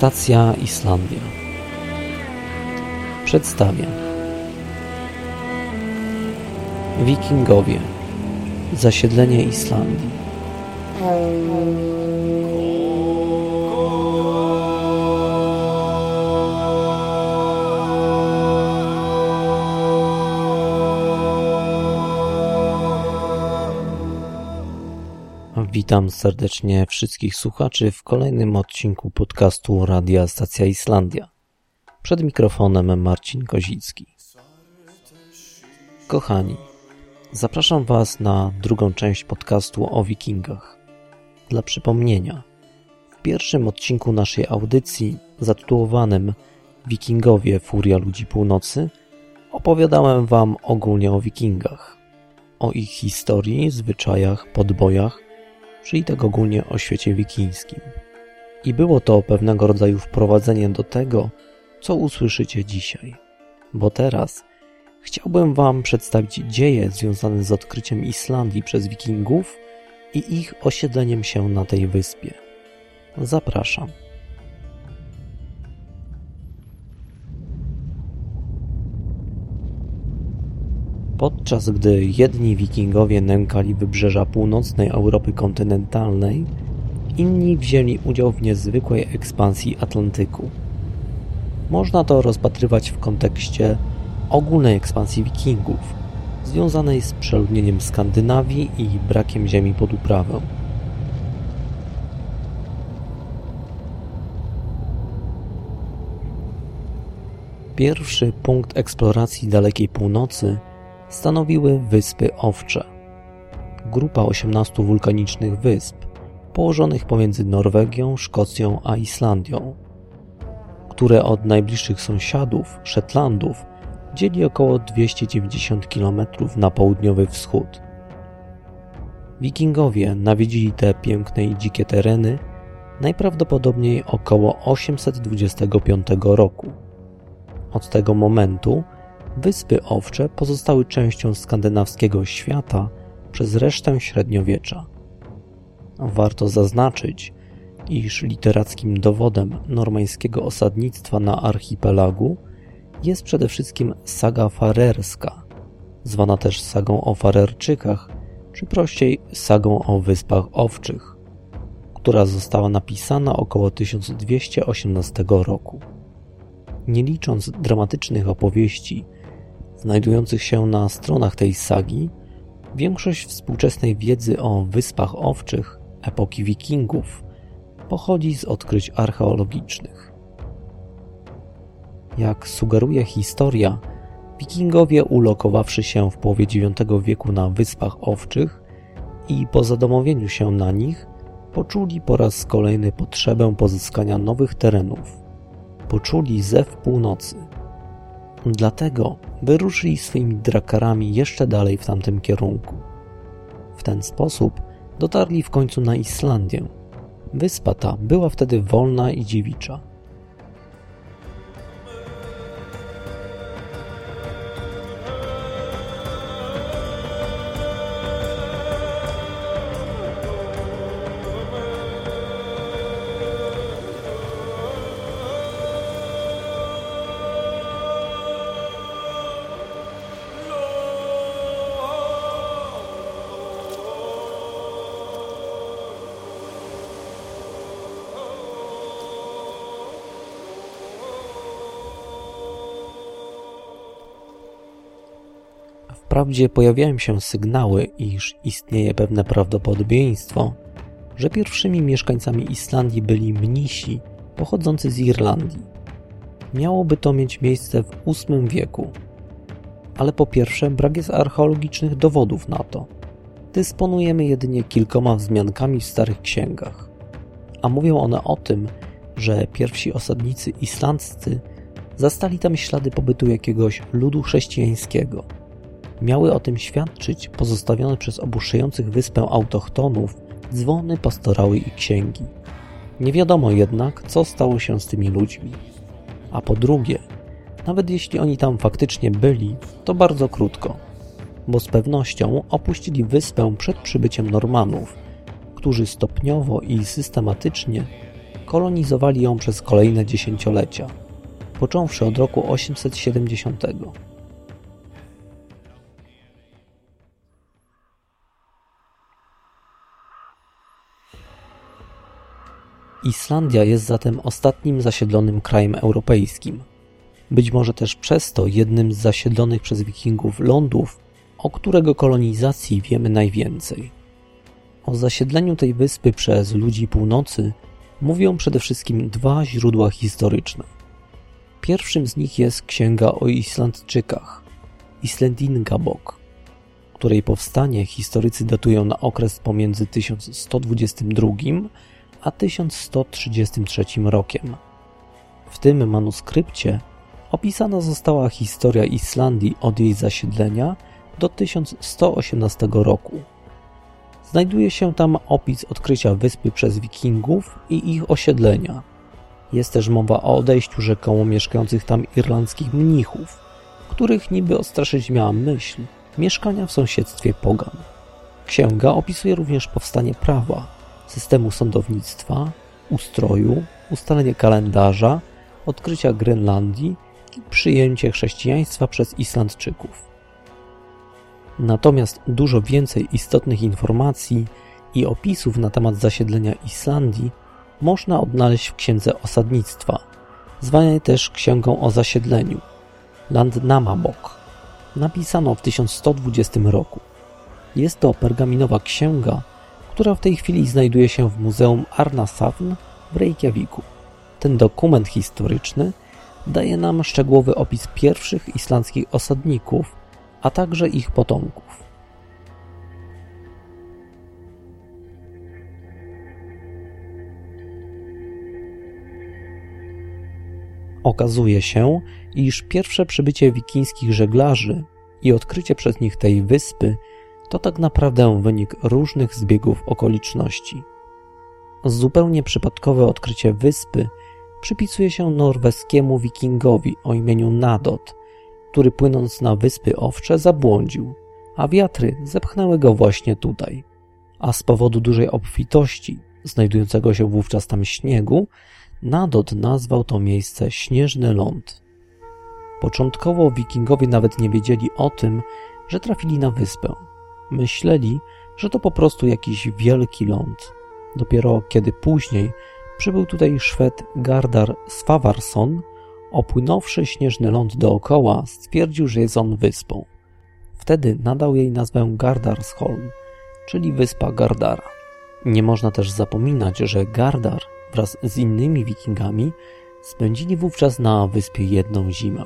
Stacja Islandia. Przedstawię. Wikingowie. Zasiedlenie Islandii Witam serdecznie wszystkich słuchaczy w kolejnym odcinku podcastu Radia Stacja Islandia. Przed mikrofonem Marcin Kozicki. Kochani, zapraszam Was na drugą część podcastu o Wikingach. Dla przypomnienia, w pierwszym odcinku naszej audycji zatytułowanym Wikingowie Furia Ludzi Północy opowiadałem Wam ogólnie o Wikingach, o ich historii, zwyczajach, podbojach czyli tak ogólnie o świecie wikińskim. I było to pewnego rodzaju wprowadzenie do tego, co usłyszycie dzisiaj. Bo teraz chciałbym Wam przedstawić dzieje związane z odkryciem Islandii przez wikingów i ich osiedleniem się na tej wyspie. Zapraszam. Podczas gdy jedni wikingowie nękali wybrzeża północnej Europy kontynentalnej, inni wzięli udział w niezwykłej ekspansji Atlantyku. Można to rozpatrywać w kontekście ogólnej ekspansji wikingów, związanej z przeludnieniem Skandynawii i brakiem ziemi pod uprawę. Pierwszy punkt eksploracji dalekiej północy stanowiły Wyspy Owcze. Grupa 18 wulkanicznych wysp, położonych pomiędzy Norwegią, Szkocją a Islandią, które od najbliższych sąsiadów, Szetlandów, dzieli około 290 km na południowy wschód. Wikingowie nawiedzili te piękne i dzikie tereny najprawdopodobniej około 825 roku. Od tego momentu Wyspy Owcze pozostały częścią skandynawskiego świata przez resztę średniowiecza. Warto zaznaczyć, iż literackim dowodem normańskiego osadnictwa na archipelagu jest przede wszystkim saga farerska, zwana też sagą o Farerczykach, czy prościej sagą o Wyspach Owczych, która została napisana około 1218 roku. Nie licząc dramatycznych opowieści znajdujących się na stronach tej sagi, większość współczesnej wiedzy o Wyspach Owczych epoki Wikingów pochodzi z odkryć archeologicznych. Jak sugeruje historia, Wikingowie ulokowawszy się w połowie IX wieku na Wyspach Owczych i po zadomowieniu się na nich, poczuli po raz kolejny potrzebę pozyskania nowych terenów. Poczuli zew północy – Dlatego wyruszyli swoimi drakarami jeszcze dalej w tamtym kierunku. W ten sposób dotarli w końcu na Islandię. Wyspa ta była wtedy wolna i dziewicza. Wprawdzie pojawiają się sygnały, iż istnieje pewne prawdopodobieństwo, że pierwszymi mieszkańcami Islandii byli mnisi pochodzący z Irlandii. Miałoby to mieć miejsce w VIII wieku. Ale po pierwsze, brak jest archeologicznych dowodów na to. Dysponujemy jedynie kilkoma wzmiankami w starych księgach. A mówią one o tym, że pierwsi osadnicy islandzcy zastali tam ślady pobytu jakiegoś ludu chrześcijańskiego – Miały o tym świadczyć pozostawione przez obuszających wyspę autochtonów dzwony, pastorały i księgi. Nie wiadomo jednak, co stało się z tymi ludźmi. A po drugie, nawet jeśli oni tam faktycznie byli, to bardzo krótko, bo z pewnością opuścili wyspę przed przybyciem Normanów, którzy stopniowo i systematycznie kolonizowali ją przez kolejne dziesięciolecia, począwszy od roku 870. Islandia jest zatem ostatnim zasiedlonym krajem europejskim. Być może też przez to jednym z zasiedlonych przez wikingów lądów, o którego kolonizacji wiemy najwięcej. O zasiedleniu tej wyspy przez ludzi północy mówią przede wszystkim dwa źródła historyczne. Pierwszym z nich jest księga o Islandczykach, Islandingabok, której powstanie historycy datują na okres pomiędzy 1122 a 1133 rokiem. W tym manuskrypcie opisana została historia Islandii od jej zasiedlenia do 1118 roku. Znajduje się tam opis odkrycia wyspy przez wikingów i ich osiedlenia. Jest też mowa o odejściu rzekomo mieszkających tam irlandzkich mnichów, których niby odstraszyć miała myśl mieszkania w sąsiedztwie pogan. Księga opisuje również powstanie prawa, systemu sądownictwa, ustroju, ustalenie kalendarza, odkrycia Grenlandii i przyjęcie chrześcijaństwa przez Islandczyków. Natomiast dużo więcej istotnych informacji i opisów na temat zasiedlenia Islandii można odnaleźć w księdze osadnictwa, zwanej też Księgą o zasiedleniu, Landnamabok, napisaną w 1120 roku. Jest to pergaminowa księga, która w tej chwili znajduje się w Muzeum Arnasafn w Reykjaviku. Ten dokument historyczny daje nam szczegółowy opis pierwszych islandzkich osadników, a także ich potomków. Okazuje się, iż pierwsze przybycie wikińskich żeglarzy i odkrycie przez nich tej wyspy to tak naprawdę wynik różnych zbiegów okoliczności. Zupełnie przypadkowe odkrycie wyspy przypisuje się norweskiemu wikingowi o imieniu Nadot, który płynąc na wyspy owcze zabłądził, a wiatry zepchnęły go właśnie tutaj. A z powodu dużej obfitości, znajdującego się wówczas tam śniegu, Nadot nazwał to miejsce Śnieżny Ląd. Początkowo wikingowie nawet nie wiedzieli o tym, że trafili na wyspę. Myśleli, że to po prostu jakiś wielki ląd. Dopiero kiedy później przybył tutaj Szwed Gardar Svavarsson, opłynąwszy śnieżny ląd dookoła, stwierdził, że jest on wyspą. Wtedy nadał jej nazwę Gardarsholm, czyli wyspa Gardara. Nie można też zapominać, że Gardar wraz z innymi wikingami spędzili wówczas na wyspie jedną zimę.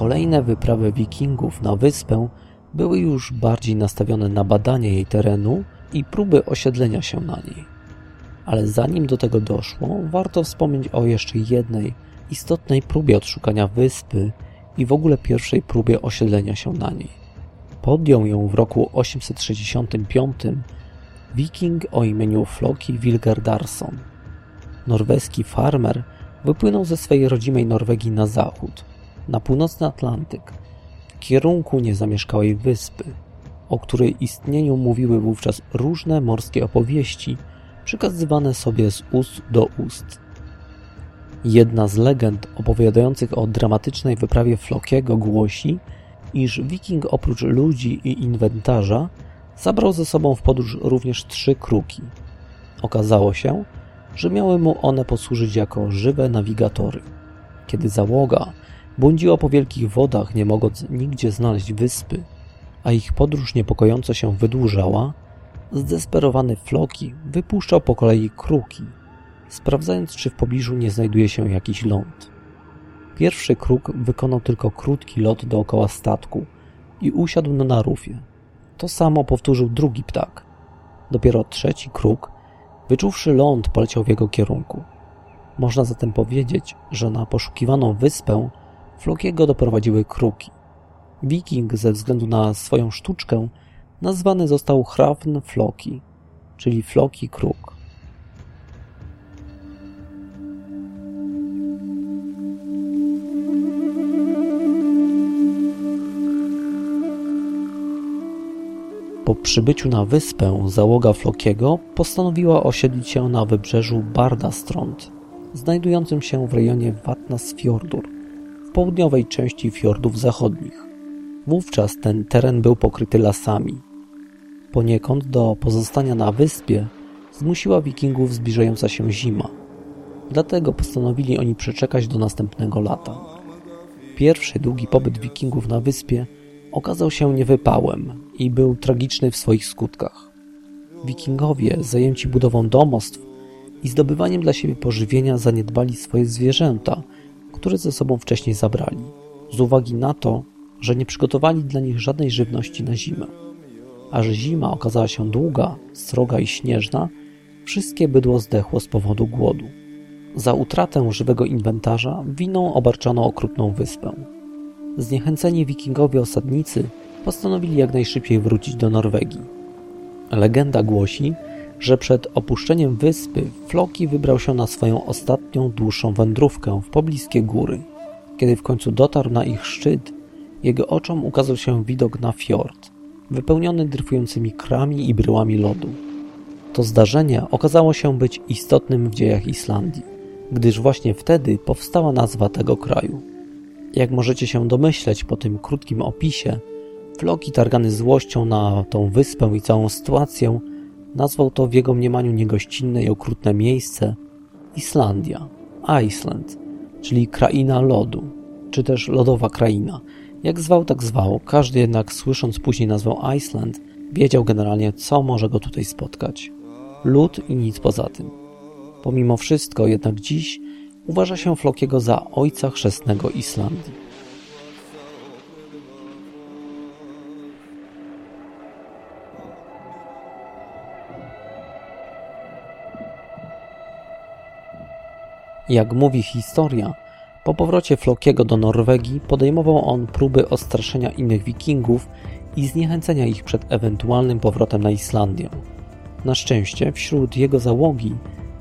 Kolejne wyprawy wikingów na wyspę były już bardziej nastawione na badanie jej terenu i próby osiedlenia się na niej. Ale zanim do tego doszło, warto wspomnieć o jeszcze jednej istotnej próbie odszukania wyspy i w ogóle pierwszej próbie osiedlenia się na niej. Podjął ją w roku 865 wiking o imieniu Floki Vilgerdarsson. Norweski farmer wypłynął ze swojej rodzimej Norwegii na zachód, na północny Atlantyk, kierunku niezamieszkałej wyspy, o której istnieniu mówiły wówczas różne morskie opowieści, przekazywane sobie z ust do ust. Jedna z legend opowiadających o dramatycznej wyprawie Flokiego głosi, iż wiking oprócz ludzi i inwentarza zabrał ze sobą w podróż również trzy kruki. Okazało się, że miały mu one posłużyć jako żywe nawigatory. Kiedy załoga błądziła po wielkich wodach, nie mogąc nigdzie znaleźć wyspy, a ich podróż niepokojąco się wydłużała, zdesperowany Floki wypuszczał po kolei kruki, sprawdzając, czy w pobliżu nie znajduje się jakiś ląd. Pierwszy kruk wykonał tylko krótki lot dookoła statku i usiadł na rufie. To samo powtórzył drugi ptak. Dopiero trzeci kruk, wyczuwszy ląd, poleciał w jego kierunku. Można zatem powiedzieć, że na poszukiwaną wyspę Flokiego doprowadziły kruki. Wiking ze względu na swoją sztuczkę nazwany został Hrafn Floki, czyli Floki Kruk. Po przybyciu na wyspę załoga Flokiego postanowiła osiedlić się na wybrzeżu Bardastrond, znajdującym się w rejonie Vatnasfjordur, w południowej części fiordów zachodnich. Wówczas ten teren był pokryty lasami. Poniekąd do pozostania na wyspie zmusiła wikingów zbliżająca się zima. Dlatego postanowili oni przeczekać do następnego lata. Pierwszy długi pobyt wikingów na wyspie okazał się niewypałem i był tragiczny w swoich skutkach. Wikingowie, zajęci budową domostw i zdobywaniem dla siebie pożywienia, zaniedbali swoje zwierzęta, które ze sobą wcześniej zabrali, z uwagi na to, że nie przygotowali dla nich żadnej żywności na zimę. A że zima okazała się długa, sroga i śnieżna, wszystkie bydło zdechło z powodu głodu. Za utratę żywego inwentarza winą obarczano okrutną wyspę. Zniechęceni wikingowie osadnicy postanowili jak najszybciej wrócić do Norwegii. Legenda głosi, że przed opuszczeniem wyspy Floki wybrał się na swoją ostatnią dłuższą wędrówkę w pobliskie góry. Kiedy w końcu dotarł na ich szczyt, jego oczom ukazał się widok na fiord, wypełniony dryfującymi krami i bryłami lodu. To zdarzenie okazało się być istotnym w dziejach Islandii, gdyż właśnie wtedy powstała nazwa tego kraju. Jak możecie się domyśleć po tym krótkim opisie, Floki targany złością na tą wyspę i całą sytuację nazwał to w jego mniemaniu niegościnne i okrutne miejsce Islandia, Iceland, czyli kraina lodu, czy też lodowa kraina. Jak zwał, tak zwał, każdy jednak słysząc później nazwę Iceland, wiedział generalnie, co może go tutaj spotkać. Lód i nic poza tym. Pomimo wszystko, jednak dziś uważa się Flokiego za ojca chrzestnego Islandii. Jak mówi historia, po powrocie Flokiego do Norwegii podejmował on próby ostraszenia innych wikingów i zniechęcenia ich przed ewentualnym powrotem na Islandię. Na szczęście wśród jego załogi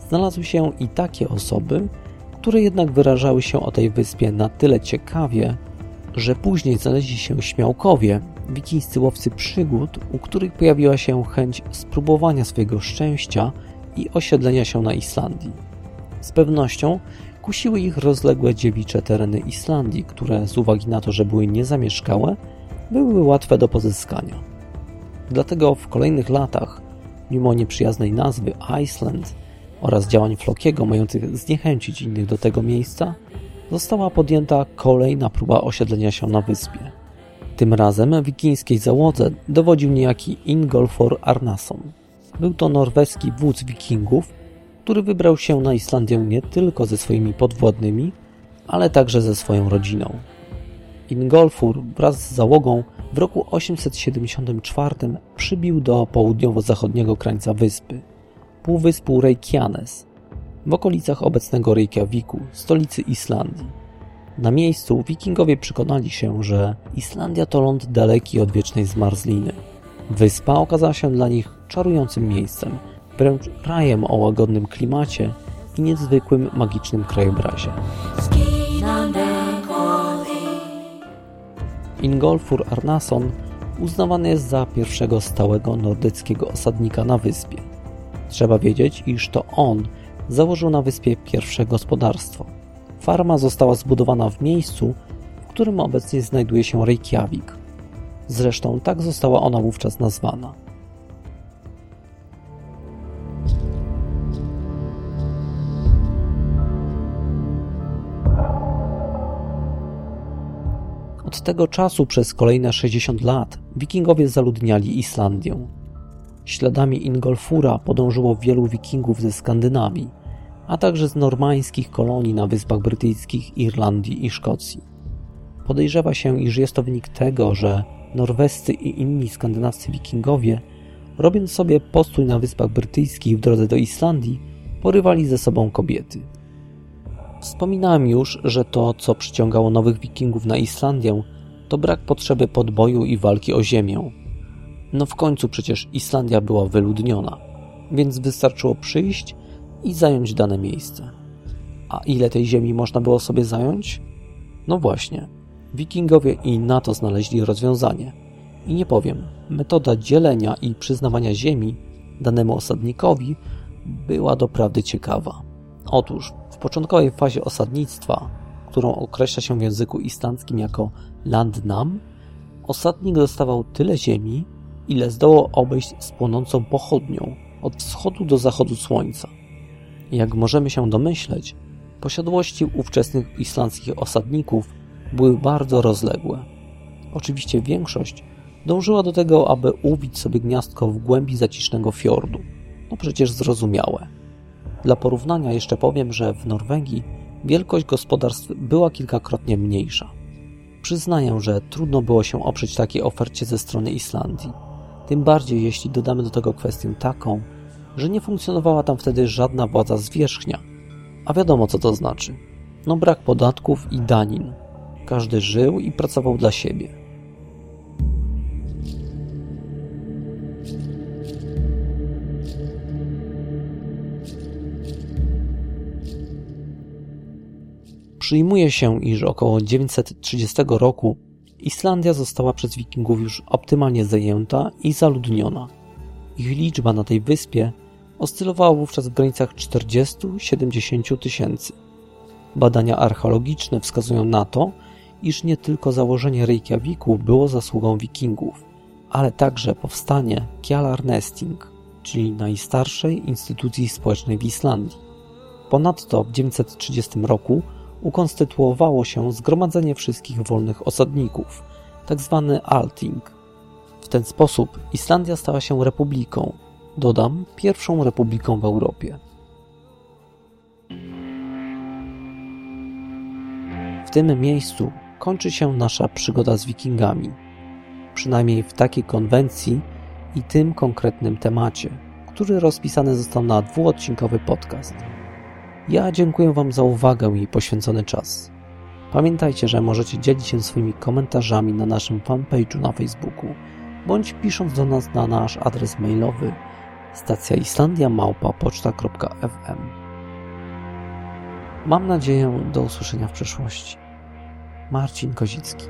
znalazły się i takie osoby, które jednak wyrażały się o tej wyspie na tyle ciekawie, że później znaleźli się śmiałkowie, wikińscy łowcy przygód, u których pojawiła się chęć spróbowania swojego szczęścia i osiedlenia się na Islandii. Z pewnością kusiły ich rozległe dziewicze tereny Islandii, które z uwagi na to, że były niezamieszkałe, były łatwe do pozyskania. Dlatego w kolejnych latach, mimo nieprzyjaznej nazwy Iceland, oraz działań Flokiego mających zniechęcić innych do tego miejsca, została podjęta kolejna próba osiedlenia się na wyspie. Tym razem wikińskiej załodze dowodził niejaki Ingolfor Arnason. Był to norweski wódz wikingów, który wybrał się na Islandię nie tylko ze swoimi podwładnymi, ale także ze swoją rodziną. Ingolfur wraz z załogą w roku 874 przybił do południowo-zachodniego krańca wyspy – półwyspu Reykjanes, w okolicach obecnego Reykjaviku, stolicy Islandii. Na miejscu wikingowie przekonali się, że Islandia to ląd daleki od wiecznej zmarzliny. Wyspa okazała się dla nich czarującym miejscem, wręcz rajem o łagodnym klimacie i niezwykłym magicznym krajobrazie. Ingolfur Arnason uznawany jest za pierwszego stałego nordyckiego osadnika na wyspie. Trzeba wiedzieć, iż to on założył na wyspie pierwsze gospodarstwo. Farma została zbudowana w miejscu, w którym obecnie znajduje się Reykjavik. Zresztą tak została ona wówczas nazwana. Od tego czasu przez kolejne 60 lat wikingowie zaludniali Islandię. Śladami Ingolfura podążyło wielu wikingów ze Skandynawii, a także z normańskich kolonii na Wyspach Brytyjskich, Irlandii i Szkocji. Podejrzewa się, iż jest to wynik tego, że norwescy i inni skandynawscy wikingowie, robiąc sobie postój na Wyspach Brytyjskich w drodze do Islandii, porywali ze sobą kobiety. Wspominałem już, że to, co przyciągało nowych wikingów na Islandię, to brak potrzeby podboju i walki o ziemię, no w końcu przecież Islandia była wyludniona, więc wystarczyło przyjść i zająć dane miejsce. A ile tej ziemi można było sobie zająć? No właśnie, wikingowie i na to znaleźli rozwiązanie. I nie powiem, metoda dzielenia i przyznawania ziemi danemu osadnikowi była doprawdy ciekawa. Otóż początkowej fazie osadnictwa, którą określa się w języku islandzkim jako landnam, osadnik dostawał tyle ziemi, ile zdołał obejść z płonącą pochodnią od wschodu do zachodu słońca. Jak możemy się domyśleć, posiadłości ówczesnych islandzkich osadników były bardzo rozległe. Oczywiście większość dążyła do tego, aby ubić sobie gniazdko w głębi zacisznego fiordu. No przecież zrozumiałe. Dla porównania jeszcze powiem, że w Norwegii wielkość gospodarstw była kilkakrotnie mniejsza. Przyznaję, że trudno było się oprzeć takiej ofercie ze strony Islandii. Tym bardziej jeśli dodamy do tego kwestię taką, że nie funkcjonowała tam wtedy żadna władza zwierzchnia. A wiadomo co to znaczy. No brak podatków i danin. Każdy żył i pracował dla siebie. Przyjmuje się, iż około 930 roku Islandia została przez Wikingów już optymalnie zajęta i zaludniona. Ich liczba na tej wyspie oscylowała wówczas w granicach 40-70 tysięcy. Badania archeologiczne wskazują na to, iż nie tylko założenie Reykjaviku było zasługą Wikingów, ale także powstanie Kjalarnesting, czyli najstarszej instytucji społecznej w Islandii. Ponadto w 930 roku ukonstytuowało się Zgromadzenie Wszystkich Wolnych Osadników, tzw. Tak Alting. W ten sposób Islandia stała się republiką, dodam, pierwszą republiką w Europie. W tym miejscu kończy się nasza przygoda z Wikingami, przynajmniej w takiej konwencji i tym konkretnym temacie, który rozpisany został na dwuodcinkowy podcast. Ja dziękuję Wam za uwagę i poświęcony czas. Pamiętajcie, że możecie dzielić się swoimi komentarzami na naszym fanpage'u na Facebooku bądź pisząc do nas na nasz adres mailowy stacja Islandia małpa poczta.fm. Mam nadzieję do usłyszenia w przyszłości. Marcin Kozicki.